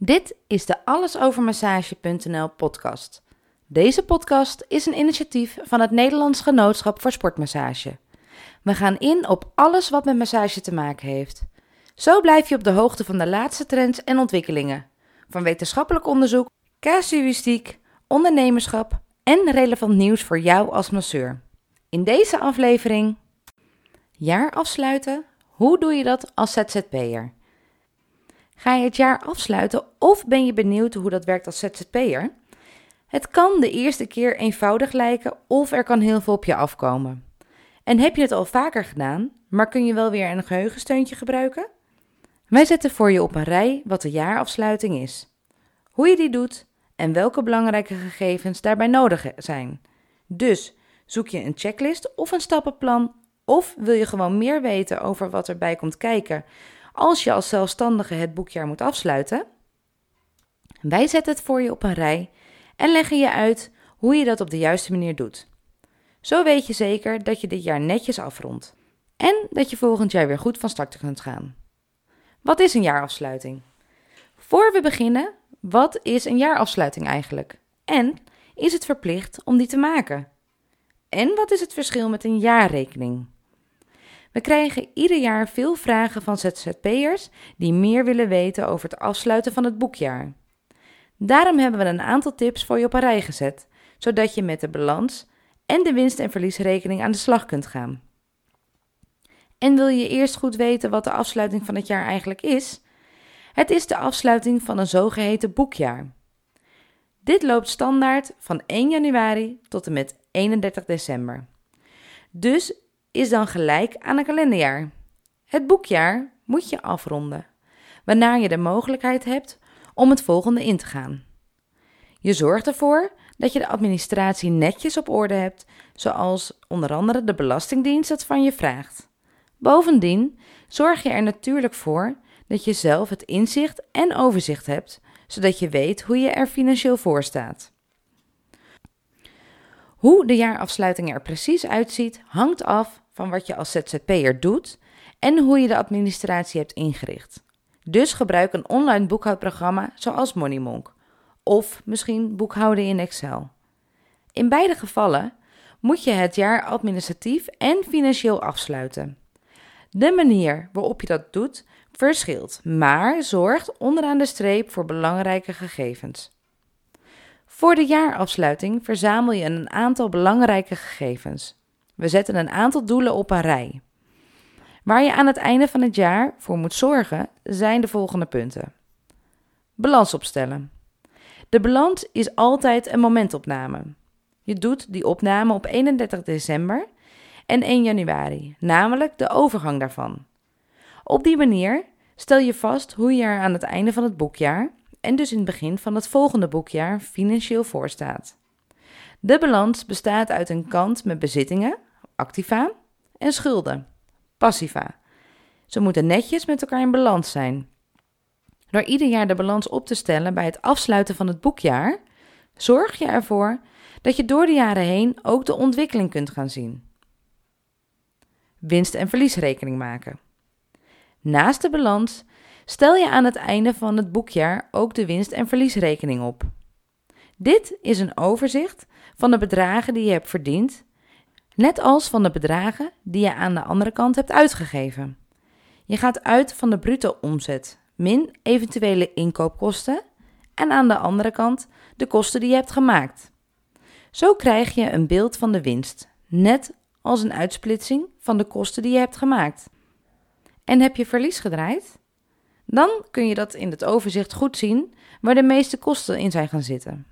Dit is de allesovermassage.nl podcast. Deze podcast is een initiatief van het Nederlands Genootschap voor Sportmassage. We gaan in op alles wat met massage te maken heeft. Zo blijf je op de hoogte van de laatste trends en ontwikkelingen. Van wetenschappelijk onderzoek, casuïstiek, ondernemerschap en relevant nieuws voor jou als masseur. In deze aflevering jaar afsluiten. Hoe doe je dat als ZZP'er? Ga je het jaar afsluiten of ben je benieuwd hoe dat werkt als ZZP'er? Het kan de eerste keer eenvoudig lijken of er kan heel veel op je afkomen. En heb je het al vaker gedaan, maar kun je wel weer een geheugensteuntje gebruiken? Wij zetten voor je op een rij wat de jaarafsluiting is, hoe je die doet en welke belangrijke gegevens daarbij nodig zijn. Dus zoek je een checklist of een stappenplan of wil je gewoon meer weten over wat erbij komt kijken als je als zelfstandige het boekjaar moet afsluiten? Wij zetten het voor je op een rij en leggen je uit hoe je dat op de juiste manier doet. Zo weet je zeker dat je dit jaar netjes afrondt en dat je volgend jaar weer goed van start kunt gaan. Wat is een jaarafsluiting? Voor we beginnen, wat is een jaarafsluiting eigenlijk? En is het verplicht om die te maken? En wat is het verschil met een jaarrekening? We krijgen ieder jaar veel vragen van ZZP'ers die meer willen weten over het afsluiten van het boekjaar. Daarom hebben we een aantal tips voor je op een rij gezet, zodat je met de balans en de winst- en verliesrekening aan de slag kunt gaan. En wil je eerst goed weten wat de afsluiting van het jaar eigenlijk is? Het is de afsluiting van een zogeheten boekjaar. Dit loopt standaard van 1 januari tot en met 31 december. Dus is dan gelijk aan een kalenderjaar. Het boekjaar moet je afronden, waarna je de mogelijkheid hebt om het volgende in te gaan. Je zorgt ervoor dat je de administratie netjes op orde hebt, zoals onder andere de Belastingdienst het van je vraagt. Bovendien zorg je er natuurlijk voor dat je zelf het inzicht en overzicht hebt, zodat je weet hoe je er financieel voor staat. Hoe de jaarafsluiting er precies uitziet, hangt af van wat je als ZZP'er doet en hoe je de administratie hebt ingericht. Dus gebruik een online boekhoudprogramma zoals Moneymonk of misschien boekhouden in Excel. In beide gevallen moet je het jaar administratief en financieel afsluiten. De manier waarop je dat doet verschilt, maar zorgt onderaan de streep voor belangrijke gegevens. Voor de jaarafsluiting verzamel je een aantal belangrijke gegevens. We zetten een aantal doelen op een rij. Waar je aan het einde van het jaar voor moet zorgen zijn de volgende punten. Balans opstellen. De balans is altijd een momentopname. Je doet die opname op 31 december en 1 januari, namelijk de overgang daarvan. Op die manier stel je vast hoe je er aan het einde van het boekjaar en dus in het begin van het volgende boekjaar financieel voor staat. De balans bestaat uit een kant met bezittingen, activa, en schulden, passiva. Ze moeten netjes met elkaar in balans zijn. Door ieder jaar de balans op te stellen bij het afsluiten van het boekjaar, zorg je ervoor dat je door de jaren heen ook de ontwikkeling kunt gaan zien. Winst- en verliesrekening maken. Naast de balans stel je aan het einde van het boekjaar ook de winst- en verliesrekening op. Dit is een overzicht van de bedragen die je hebt verdiend net als van de bedragen die je aan de andere kant hebt uitgegeven. Je gaat uit van de bruto omzet min eventuele inkoopkosten en aan de andere kant de kosten die je hebt gemaakt. Zo krijg je een beeld van de winst, net als een uitsplitsing van de kosten die je hebt gemaakt. En heb je verlies gedraaid? Dan kun je dat in het overzicht goed zien waar de meeste kosten in zijn gaan zitten.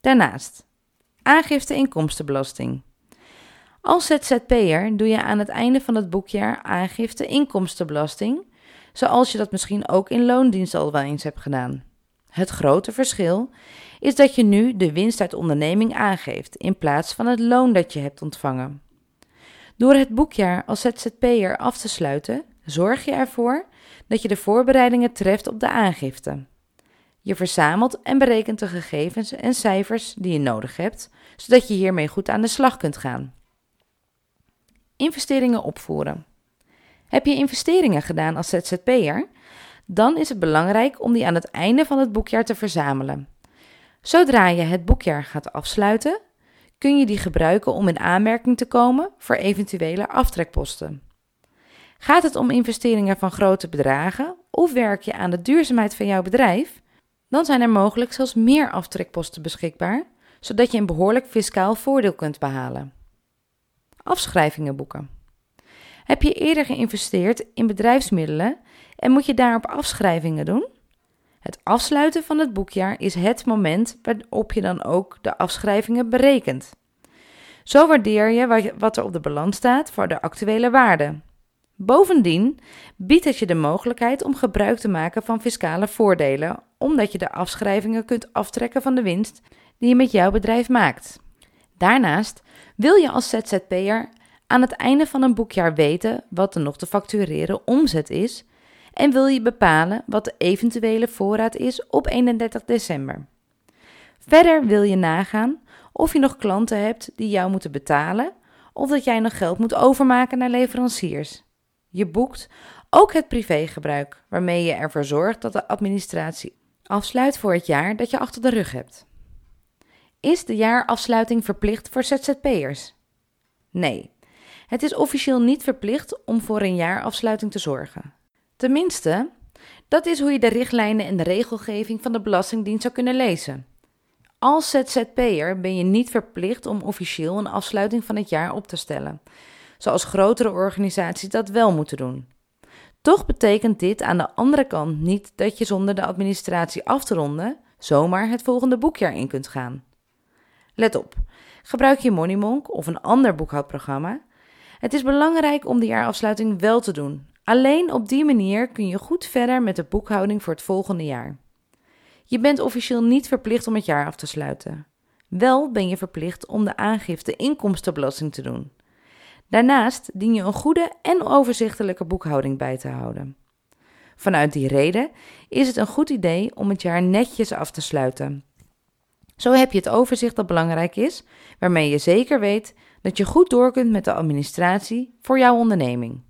Daarnaast, aangifte inkomstenbelasting. Als ZZP'er doe je aan het einde van het boekjaar aangifte inkomstenbelasting, zoals je dat misschien ook in loondienst al wel eens hebt gedaan. Het grote verschil is dat je nu de winst uit onderneming aangeeft in plaats van het loon dat je hebt ontvangen. Door het boekjaar als ZZP'er af te sluiten, zorg je ervoor dat je de voorbereidingen treft op de aangifte. Je verzamelt en berekent de gegevens en cijfers die je nodig hebt, zodat je hiermee goed aan de slag kunt gaan. Investeringen opvoeren. Heb je investeringen gedaan als ZZP'er? dan is het belangrijk om die aan het einde van het boekjaar te verzamelen. Zodra je het boekjaar gaat afsluiten, kun je die gebruiken om in aanmerking te komen voor eventuele aftrekposten. Gaat het om investeringen van grote bedragen of werk je aan de duurzaamheid van jouw bedrijf? Dan zijn er mogelijk zelfs meer aftrekposten beschikbaar, zodat je een behoorlijk fiscaal voordeel kunt behalen. Afschrijvingen boeken. Heb je eerder geïnvesteerd in bedrijfsmiddelen en moet je daarop afschrijvingen doen? Het afsluiten van het boekjaar is het moment waarop je dan ook de afschrijvingen berekent. Zo waardeer je wat er op de balans staat voor de actuele waarde. Bovendien biedt het je de mogelijkheid om gebruik te maken van fiscale voordelen, omdat je de afschrijvingen kunt aftrekken van de winst die je met jouw bedrijf maakt. Daarnaast wil je als ZZP'er aan het einde van een boekjaar weten wat er nog te factureren omzet is en wil je bepalen wat de eventuele voorraad is op 31 december. Verder wil je nagaan of je nog klanten hebt die jou moeten betalen of dat jij nog geld moet overmaken naar leveranciers. Je boekt ook het privégebruik, waarmee je ervoor zorgt dat de administratie afsluit voor het jaar dat je achter de rug hebt. Is de jaarafsluiting verplicht voor ZZP'ers? Nee, het is officieel niet verplicht om voor een jaarafsluiting te zorgen. Tenminste, dat is hoe je de richtlijnen en de regelgeving van de Belastingdienst zou kunnen lezen. Als ZZP'er ben je niet verplicht om officieel een afsluiting van het jaar op te stellen, zoals grotere organisaties dat wel moeten doen. Toch betekent dit aan de andere kant niet dat je zonder de administratie af te ronden zomaar het volgende boekjaar in kunt gaan. Let op, gebruik je Moneymonk of een ander boekhoudprogramma. Het is belangrijk om de jaarafsluiting wel te doen. Alleen op die manier kun je goed verder met de boekhouding voor het volgende jaar. Je bent officieel niet verplicht om het jaar af te sluiten. Wel ben je verplicht om de aangifte inkomstenbelasting te doen. Daarnaast dien je een goede en overzichtelijke boekhouding bij te houden. Vanuit die reden is het een goed idee om het jaar netjes af te sluiten. Zo heb je het overzicht dat belangrijk is, waarmee je zeker weet dat je goed door kunt met de administratie voor jouw onderneming.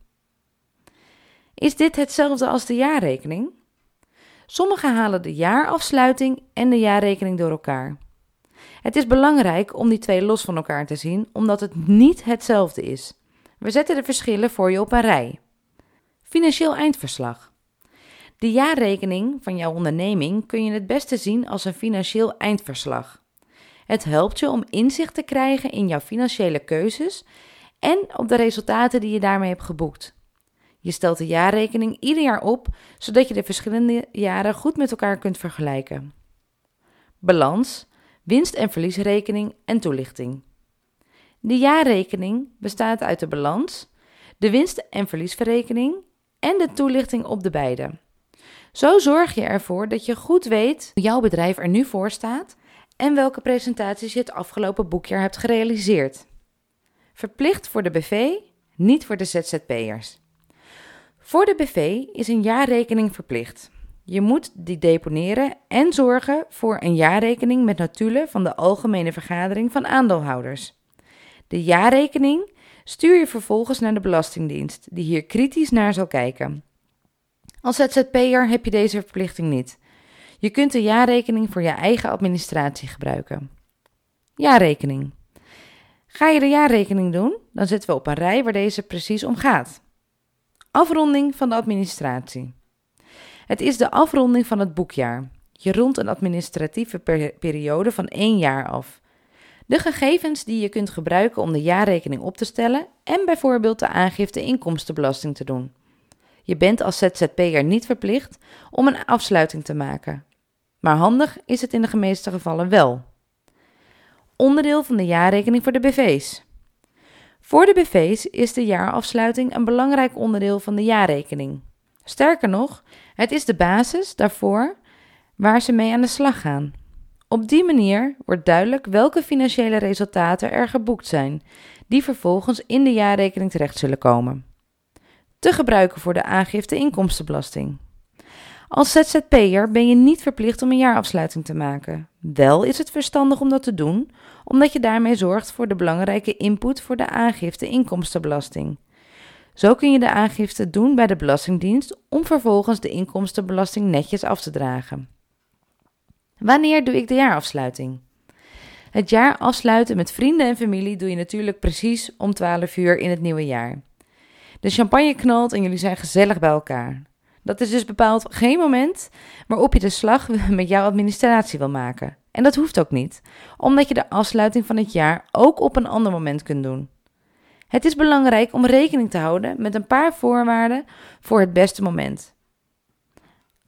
Is dit hetzelfde als de jaarrekening? Sommigen halen de jaarafsluiting en de jaarrekening door elkaar. Het is belangrijk om die twee los van elkaar te zien, omdat het niet hetzelfde is. We zetten de verschillen voor je op een rij. Financieel eindverslag. De jaarrekening van jouw onderneming kun je het beste zien als een financieel eindverslag. Het helpt je om inzicht te krijgen in jouw financiële keuzes en op de resultaten die je daarmee hebt geboekt. Je stelt de jaarrekening ieder jaar op, zodat je de verschillende jaren goed met elkaar kunt vergelijken. Balans, winst- en verliesrekening en toelichting. De jaarrekening bestaat uit de balans, de winst- en verliesverrekening en de toelichting op de beide. Zo zorg je ervoor dat je goed weet hoe jouw bedrijf er nu voor staat en welke presentaties je het afgelopen boekjaar hebt gerealiseerd. Verplicht voor de BV, niet voor de ZZP'ers. Voor de BV is een jaarrekening verplicht. Je moet die deponeren en zorgen voor een jaarrekening met notulen van de Algemene Vergadering van Aandeelhouders. De jaarrekening stuur je vervolgens naar de Belastingdienst, die hier kritisch naar zal kijken. Als ZZP'er heb je deze verplichting niet. Je kunt de jaarrekening voor je eigen administratie gebruiken. Jaarrekening. Ga je de jaarrekening doen, dan zetten we op een rij waar deze precies om gaat. Afronding van de administratie. Het is de afronding van het boekjaar. Je rondt een administratieve periode van één jaar af. De gegevens die je kunt gebruiken om de jaarrekening op te stellen en bijvoorbeeld de aangifte inkomstenbelasting te doen. Je bent als ZZP'er niet verplicht om een afsluiting te maken. Maar handig is het in de meeste gevallen wel. Onderdeel van de jaarrekening voor de BV's. Voor de BV's is de jaarafsluiting een belangrijk onderdeel van de jaarrekening. Sterker nog, het is de basis daarvoor waar ze mee aan de slag gaan. Op die manier wordt duidelijk welke financiële resultaten er geboekt zijn, die vervolgens in de jaarrekening terecht zullen komen. Te gebruiken voor de aangifte inkomstenbelasting. Als ZZP'er ben je niet verplicht om een jaarafsluiting te maken. Wel is het verstandig om dat te doen, omdat je daarmee zorgt voor de belangrijke input voor de aangifte inkomstenbelasting. Zo kun je de aangifte doen bij de Belastingdienst om vervolgens de inkomstenbelasting netjes af te dragen. Wanneer doe ik de jaarafsluiting? Het jaar afsluiten met vrienden en familie doe je natuurlijk precies om 12 uur in het nieuwe jaar. De champagne knalt en jullie zijn gezellig bij elkaar. Dat is dus bepaald geen moment waarop je de slag met jouw administratie wil maken. En dat hoeft ook niet, omdat je de afsluiting van het jaar ook op een ander moment kunt doen. Het is belangrijk om rekening te houden met een paar voorwaarden voor het beste moment.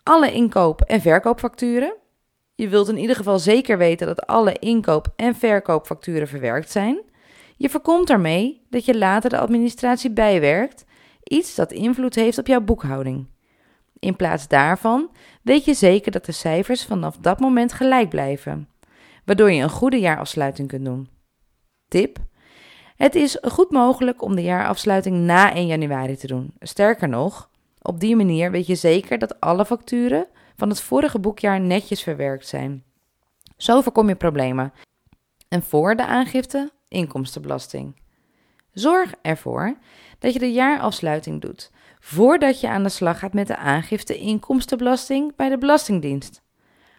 Alle inkoop- en verkoopfacturen. Je wilt in ieder geval zeker weten dat alle inkoop- en verkoopfacturen verwerkt zijn. Je voorkomt daarmee dat je later de administratie bijwerkt, iets dat invloed heeft op jouw boekhouding. In plaats daarvan weet je zeker dat de cijfers vanaf dat moment gelijk blijven, waardoor je een goede jaarafsluiting kunt doen. Tip: Het is goed mogelijk om de jaarafsluiting na 1 januari te doen. Sterker nog, op die manier weet je zeker dat alle facturen van het vorige boekjaar netjes verwerkt zijn. Zo voorkom je problemen. En voor de aangifte inkomstenbelasting. Zorg ervoor dat je de jaarafsluiting doet voordat je aan de slag gaat met de aangifte inkomstenbelasting bij de Belastingdienst.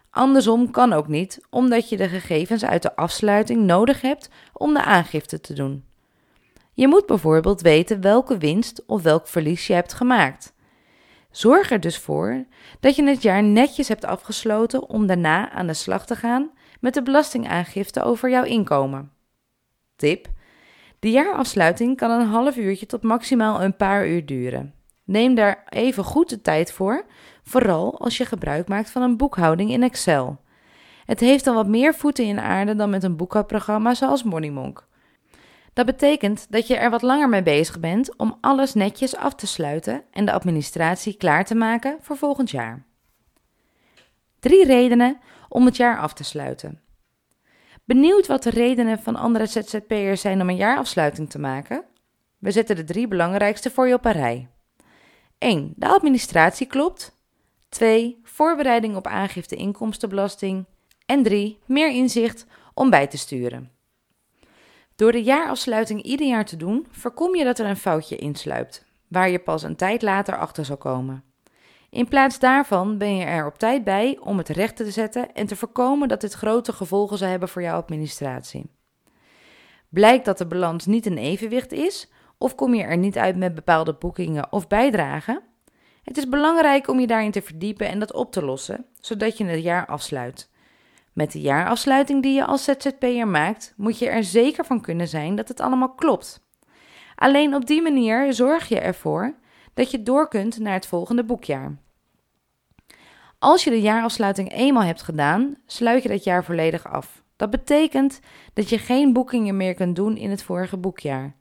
Andersom kan ook niet, omdat je de gegevens uit de afsluiting nodig hebt om de aangifte te doen. Je moet bijvoorbeeld weten welke winst of welk verlies je hebt gemaakt. Zorg er dus voor dat je het jaar netjes hebt afgesloten om daarna aan de slag te gaan met de belastingaangifte over jouw inkomen. Tip: De jaarafsluiting kan een half uurtje tot maximaal een paar uur duren. Neem daar even goed de tijd voor, vooral als je gebruik maakt van een boekhouding in Excel. Het heeft dan wat meer voeten in aarde dan met een boekhoudprogramma zoals Moneymonk. Dat betekent dat je er wat langer mee bezig bent om alles netjes af te sluiten en de administratie klaar te maken voor volgend jaar. Drie redenen om het jaar af te sluiten. Benieuwd wat de redenen van andere ZZP'ers zijn om een jaarafsluiting te maken? We zetten de drie belangrijkste voor je op een rij. 1. De administratie klopt. 2. Voorbereiding op aangifte inkomstenbelasting. En 3. Meer inzicht om bij te sturen. Door de jaarafsluiting ieder jaar te doen, voorkom je dat er een foutje insluipt, waar je pas een tijd later achter zal komen. In plaats daarvan ben je er op tijd bij om het recht te zetten en te voorkomen dat dit grote gevolgen zal hebben voor jouw administratie. Blijkt dat de balans niet in evenwicht is, of kom je er niet uit met bepaalde boekingen of bijdragen? Het is belangrijk om je daarin te verdiepen en dat op te lossen, zodat je het jaar afsluit. Met de jaarafsluiting die je als ZZP'er maakt, moet je er zeker van kunnen zijn dat het allemaal klopt. Alleen op die manier zorg je ervoor dat je door kunt naar het volgende boekjaar. Als je de jaarafsluiting eenmaal hebt gedaan, sluit je dat jaar volledig af. Dat betekent dat je geen boekingen meer kunt doen in het vorige boekjaar.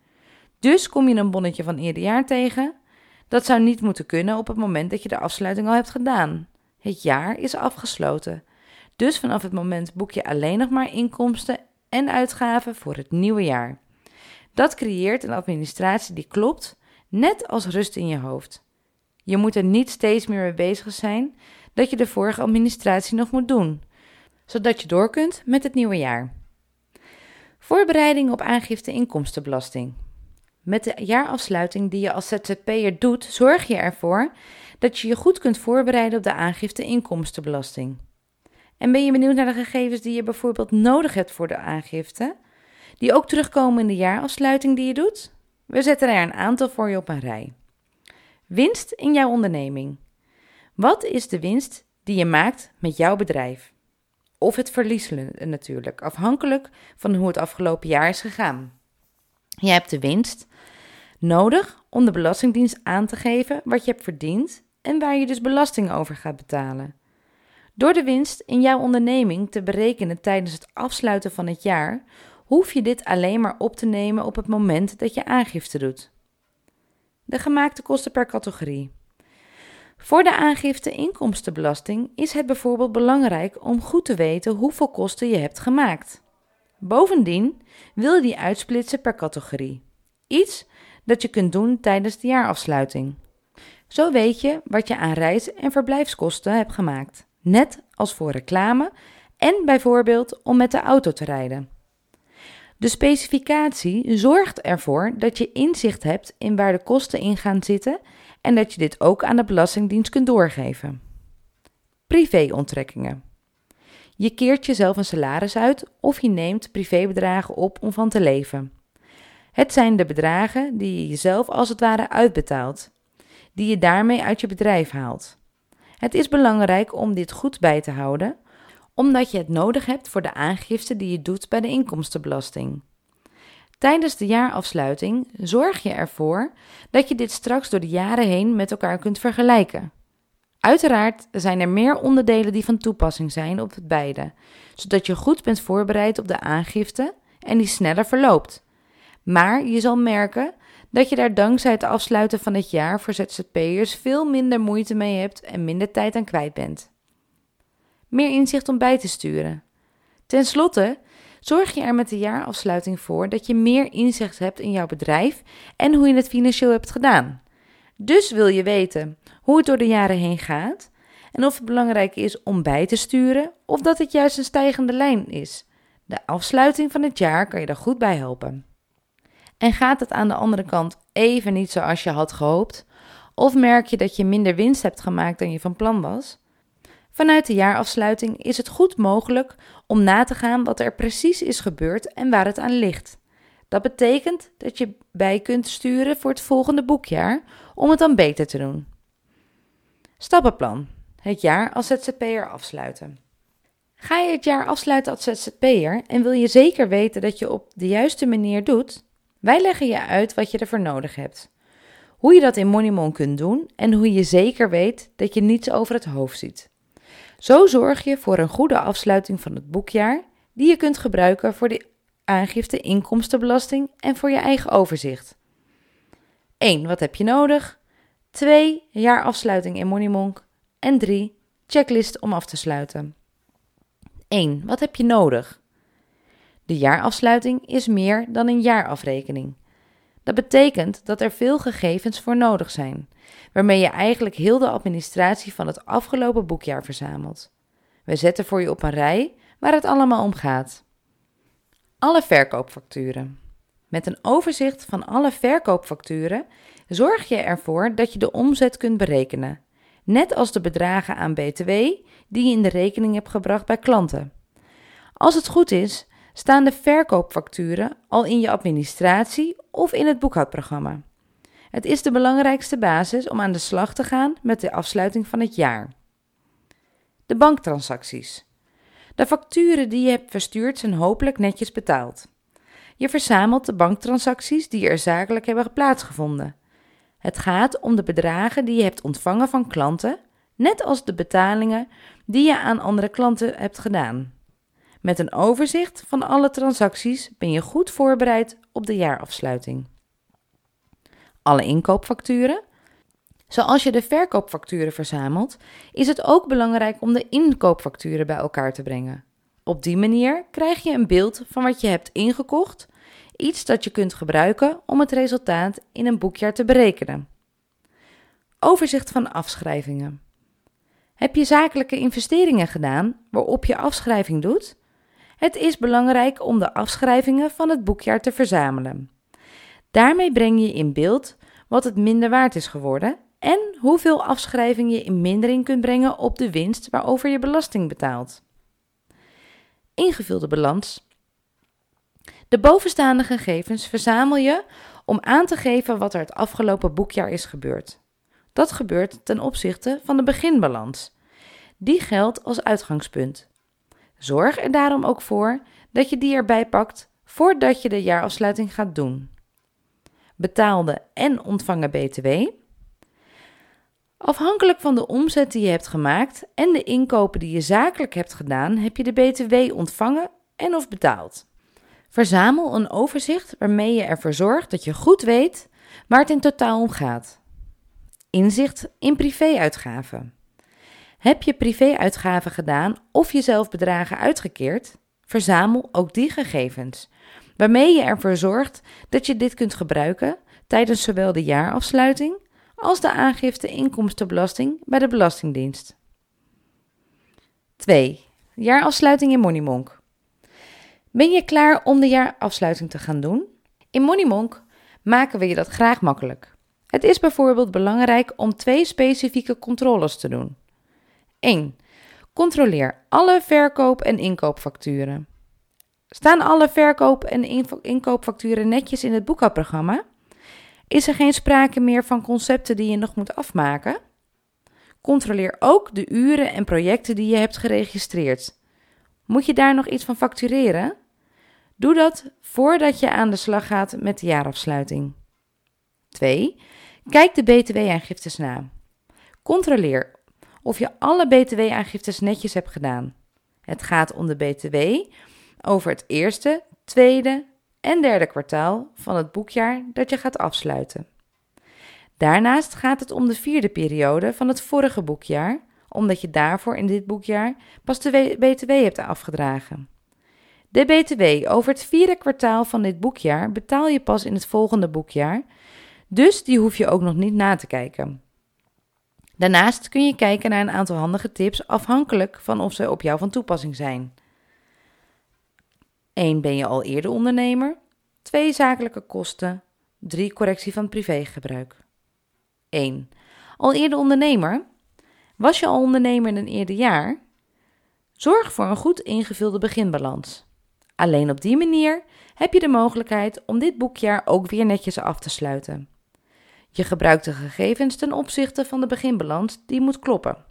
Dus kom je een bonnetje van eerder jaar tegen. Dat zou niet moeten kunnen op het moment dat je de afsluiting al hebt gedaan. Het jaar is afgesloten. Dus vanaf het moment boek je alleen nog maar inkomsten en uitgaven voor het nieuwe jaar. Dat creëert een administratie die klopt, net als rust in je hoofd. Je moet er niet steeds meer mee bezig zijn dat je de vorige administratie nog moet doen, zodat je door kunt met het nieuwe jaar. Voorbereiding op aangifte inkomstenbelasting. Met de jaarafsluiting die je als ZZP'er doet, zorg je ervoor dat je je goed kunt voorbereiden op de aangifte inkomstenbelasting. En ben je benieuwd naar de gegevens die je bijvoorbeeld nodig hebt voor de aangifte, die ook terugkomen in de jaarafsluiting die je doet? We zetten er een aantal voor je op een rij. Winst in jouw onderneming. Wat is de winst die je maakt met jouw bedrijf? Of het verlies natuurlijk, afhankelijk van hoe het afgelopen jaar is gegaan. Je hebt de winst nodig om de Belastingdienst aan te geven wat je hebt verdiend en waar je dus belasting over gaat betalen. Door de winst in jouw onderneming te berekenen tijdens het afsluiten van het jaar, hoef je dit alleen maar op te nemen op het moment dat je aangifte doet. De gemaakte kosten per categorie. Voor de aangifte inkomstenbelasting is het bijvoorbeeld belangrijk om goed te weten hoeveel kosten je hebt gemaakt. Bovendien wil je die uitsplitsen per categorie. Iets dat je kunt doen tijdens de jaarafsluiting. Zo weet je wat je aan reis- en verblijfskosten hebt gemaakt, net als voor reclame en bijvoorbeeld om met de auto te rijden. De specificatie zorgt ervoor dat je inzicht hebt in waar de kosten in gaan zitten en dat je dit ook aan de Belastingdienst kunt doorgeven. Privéonttrekkingen. Je keert jezelf een salaris uit of je neemt privébedragen op om van te leven. Het zijn de bedragen die je jezelf als het ware uitbetaalt, die je daarmee uit je bedrijf haalt. Het is belangrijk om dit goed bij te houden, omdat je het nodig hebt voor de aangifte die je doet bij de inkomstenbelasting. Tijdens de jaarafsluiting zorg je ervoor dat je dit straks door de jaren heen met elkaar kunt vergelijken. Uiteraard zijn er meer onderdelen die van toepassing zijn op het beide, zodat je goed bent voorbereid op de aangifte en die sneller verloopt. Maar je zal merken dat je daar dankzij het afsluiten van het jaar voor ZZP'ers veel minder moeite mee hebt en minder tijd aan kwijt bent. Meer inzicht om bij te sturen. Ten slotte zorg je er met de jaarafsluiting voor dat je meer inzicht hebt in jouw bedrijf en hoe je het financieel hebt gedaan. Dus wil je weten hoe het door de jaren heen gaat en of het belangrijk is om bij te sturen of dat het juist een stijgende lijn is. De afsluiting van het jaar kan je er goed bij helpen. En gaat het aan de andere kant even niet zoals je had gehoopt? Of merk je dat je minder winst hebt gemaakt dan je van plan was? Vanuit de jaarafsluiting is het goed mogelijk om na te gaan wat er precies is gebeurd en waar het aan ligt. Dat betekent dat je bij kunt sturen voor het volgende boekjaar om het dan beter te doen. Stappenplan. Het jaar als ZZP'er afsluiten. Ga je het jaar afsluiten als ZZP'er en wil je zeker weten dat je op de juiste manier doet? Wij leggen je uit wat je ervoor nodig hebt. Hoe je dat in Moneymon kunt doen en hoe je zeker weet dat je niets over het hoofd ziet. Zo zorg je voor een goede afsluiting van het boekjaar, die je kunt gebruiken voor de aangifte inkomstenbelasting en voor je eigen overzicht. 1. Wat heb je nodig? 2. Jaarafsluiting in Moneymonk. En 3. Checklist om af te sluiten. 1. Wat heb je nodig? De jaarafsluiting is meer dan een jaarafrekening. Dat betekent dat er veel gegevens voor nodig zijn, waarmee je eigenlijk heel de administratie van het afgelopen boekjaar verzamelt. We zetten voor je op een rij waar het allemaal om gaat. Alle verkoopfacturen. Met een overzicht van alle verkoopfacturen zorg je ervoor dat je de omzet kunt berekenen, net als de bedragen aan BTW die je in de rekening hebt gebracht bij klanten. Als het goed is, staan de verkoopfacturen al in je administratie of in het boekhoudprogramma. Het is de belangrijkste basis om aan de slag te gaan met de afsluiting van het jaar. De banktransacties. De facturen die je hebt verstuurd zijn hopelijk netjes betaald. Je verzamelt de banktransacties die er zakelijk hebben plaatsgevonden. Het gaat om de bedragen die je hebt ontvangen van klanten, net als de betalingen die je aan andere klanten hebt gedaan. Met een overzicht van alle transacties ben je goed voorbereid op de jaarafsluiting. Alle inkoopfacturen. Zoals je de verkoopfacturen verzamelt, is het ook belangrijk om de inkoopfacturen bij elkaar te brengen. Op die manier krijg je een beeld van wat je hebt ingekocht, iets dat je kunt gebruiken om het resultaat in een boekjaar te berekenen. Overzicht van afschrijvingen. Heb je zakelijke investeringen gedaan waarop je afschrijving doet? Het is belangrijk om de afschrijvingen van het boekjaar te verzamelen. Daarmee breng je in beeld wat het minder waard is geworden en hoeveel afschrijving je in mindering kunt brengen op de winst waarover je belasting betaalt. Ingevulde balans. De bovenstaande gegevens verzamel je om aan te geven wat er het afgelopen boekjaar is gebeurd. Dat gebeurt ten opzichte van de beginbalans. Die geldt als uitgangspunt. Zorg er daarom ook voor dat je die erbij pakt voordat je de jaarafsluiting gaat doen. Betaalde en ontvangen BTW. Afhankelijk van de omzet die je hebt gemaakt en de inkopen die je zakelijk hebt gedaan, heb je de BTW ontvangen en of betaald. Verzamel een overzicht waarmee je ervoor zorgt dat je goed weet waar het in totaal om gaat. Inzicht in privéuitgaven. Heb je privéuitgaven gedaan of jezelf bedragen uitgekeerd? Verzamel ook die gegevens, waarmee je ervoor zorgt dat je dit kunt gebruiken tijdens zowel de jaarafsluiting als de aangifte inkomstenbelasting bij de Belastingdienst. 2. Jaarafsluiting in Moneymonk. Ben je klaar om de jaarafsluiting te gaan doen? In Moneymonk maken we je dat graag makkelijk. Het is bijvoorbeeld belangrijk om twee specifieke controles te doen. 1. Controleer alle verkoop- en inkoopfacturen. Staan alle verkoop- en inkoopfacturen netjes in het boekhoudprogramma? Is er geen sprake meer van concepten die je nog moet afmaken? Controleer ook de uren en projecten die je hebt geregistreerd. Moet je daar nog iets van factureren? Doe dat voordat je aan de slag gaat met de jaarafsluiting. 2. Kijk de BTW-aangiftes na. Controleer of je alle BTW-aangiftes netjes hebt gedaan. Het gaat om de BTW over het eerste, tweede en derde kwartaal van het boekjaar dat je gaat afsluiten. Daarnaast gaat het om de vierde periode van het vorige boekjaar, omdat je daarvoor in dit boekjaar pas de BTW hebt afgedragen. De BTW over het vierde kwartaal van dit boekjaar betaal je pas in het volgende boekjaar, dus die hoef je ook nog niet na te kijken. Daarnaast kun je kijken naar een aantal handige tips afhankelijk van of ze op jou van toepassing zijn. 1. Ben je al eerder ondernemer? 2. Zakelijke kosten. 3. Correctie van privégebruik. 1. Al eerder ondernemer? Was je al ondernemer in een eerder jaar? Zorg voor een goed ingevulde beginbalans. Alleen op die manier heb je de mogelijkheid om dit boekjaar ook weer netjes af te sluiten. Je gebruikt de gegevens ten opzichte van de beginbalans die moet kloppen.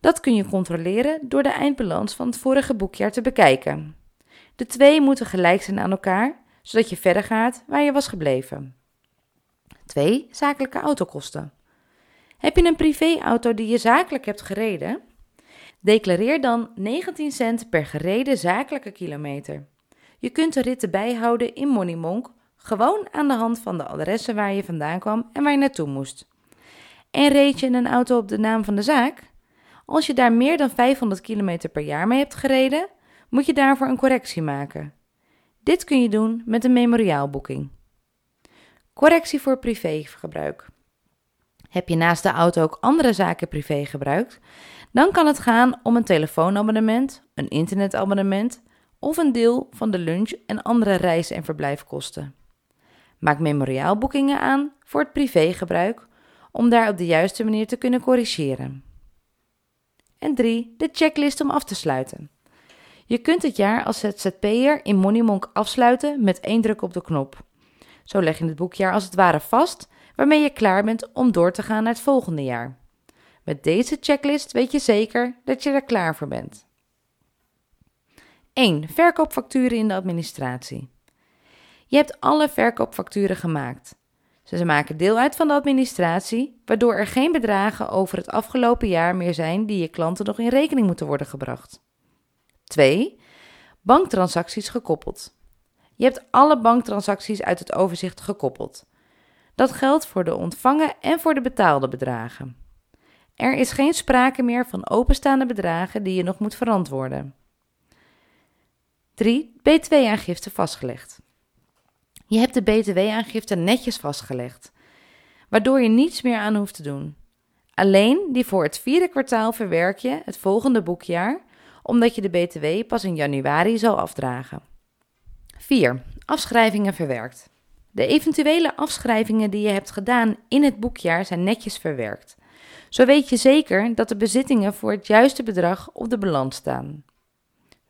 Dat kun je controleren door de eindbalans van het vorige boekjaar te bekijken. De twee moeten gelijk zijn aan elkaar, zodat je verder gaat waar je was gebleven. 2. Zakelijke autokosten. Heb je een privéauto die je zakelijk hebt gereden? Declareer dan 19 cent per gereden zakelijke kilometer. Je kunt de ritten bijhouden in Moneymonk, gewoon aan de hand van de adressen waar je vandaan kwam en waar je naartoe moest. En reed je in een auto op de naam van de zaak? Als je daar meer dan 500 kilometer per jaar mee hebt gereden, moet je daarvoor een correctie maken. Dit kun je doen met een memoriaalboeking. Correctie voor privégebruik. Heb je naast de auto ook andere zaken privé gebruikt? Dan kan het gaan om een telefoonabonnement, een internetabonnement of een deel van de lunch en andere reis- en verblijfkosten. Maak memoriaalboekingen aan voor het privégebruik om daar op de juiste manier te kunnen corrigeren. En 3. De checklist om af te sluiten. Je kunt het jaar als ZZP'er in Moneymonk afsluiten met één druk op de knop. Zo leg je het boekjaar als het ware vast, waarmee je klaar bent om door te gaan naar het volgende jaar. Met deze checklist weet je zeker dat je er klaar voor bent. 1. Verkoopfacturen in de administratie. Je hebt alle verkoopfacturen gemaakt. Ze maken deel uit van de administratie, waardoor er geen bedragen over het afgelopen jaar meer zijn die je klanten nog in rekening moeten worden gebracht. 2. Banktransacties gekoppeld. Je hebt alle banktransacties uit het overzicht gekoppeld. Dat geldt voor de ontvangen en voor de betaalde bedragen. Er is geen sprake meer van openstaande bedragen die je nog moet verantwoorden. 3. BTW-aangifte vastgelegd. Je hebt de BTW-aangifte netjes vastgelegd, waardoor je niets meer aan hoeft te doen. Alleen die voor het vierde kwartaal verwerk je het volgende boekjaar omdat je de BTW pas in januari zal afdragen. 4. Afschrijvingen verwerkt. De eventuele afschrijvingen die je hebt gedaan in het boekjaar zijn netjes verwerkt. Zo weet je zeker dat de bezittingen voor het juiste bedrag op de balans staan.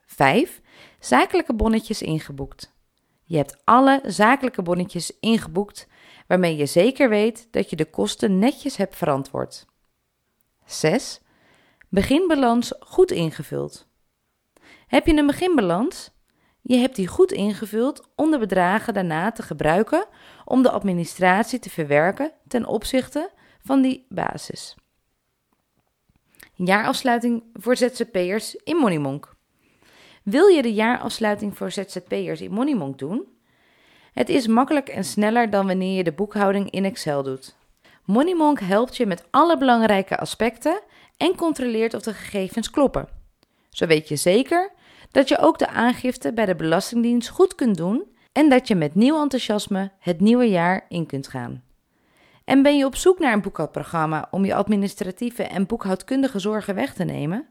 5. Zakelijke bonnetjes ingeboekt. Je hebt alle zakelijke bonnetjes ingeboekt, waarmee je zeker weet dat je de kosten netjes hebt verantwoord. 6. Beginbalans goed ingevuld. Heb je een beginbalans? Je hebt die goed ingevuld om de bedragen daarna te gebruiken om de administratie te verwerken ten opzichte van die basis. Jaarafsluiting voor ZZP'ers in Moneymonk. Wil je de jaarafsluiting voor ZZP'ers in Moneymonk doen? Het is makkelijk en sneller dan wanneer je de boekhouding in Excel doet. Moneymonk helpt je met alle belangrijke aspecten en controleert of de gegevens kloppen. Zo weet je zeker dat je ook de aangifte bij de Belastingdienst goed kunt doen en dat je met nieuw enthousiasme het nieuwe jaar in kunt gaan. En ben je op zoek naar een boekhoudprogramma om je administratieve en boekhoudkundige zorgen weg te nemen?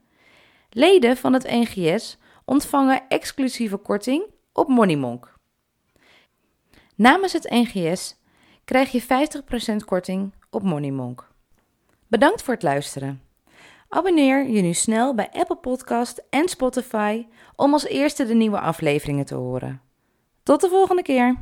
Leden van het NGS ontvangen exclusieve korting op Moneymonk. Namens het NGS krijg je 50% korting op Moneymonk. Bedankt voor het luisteren. Abonneer je nu snel bij Apple Podcast en Spotify om als eerste de nieuwe afleveringen te horen. Tot de volgende keer.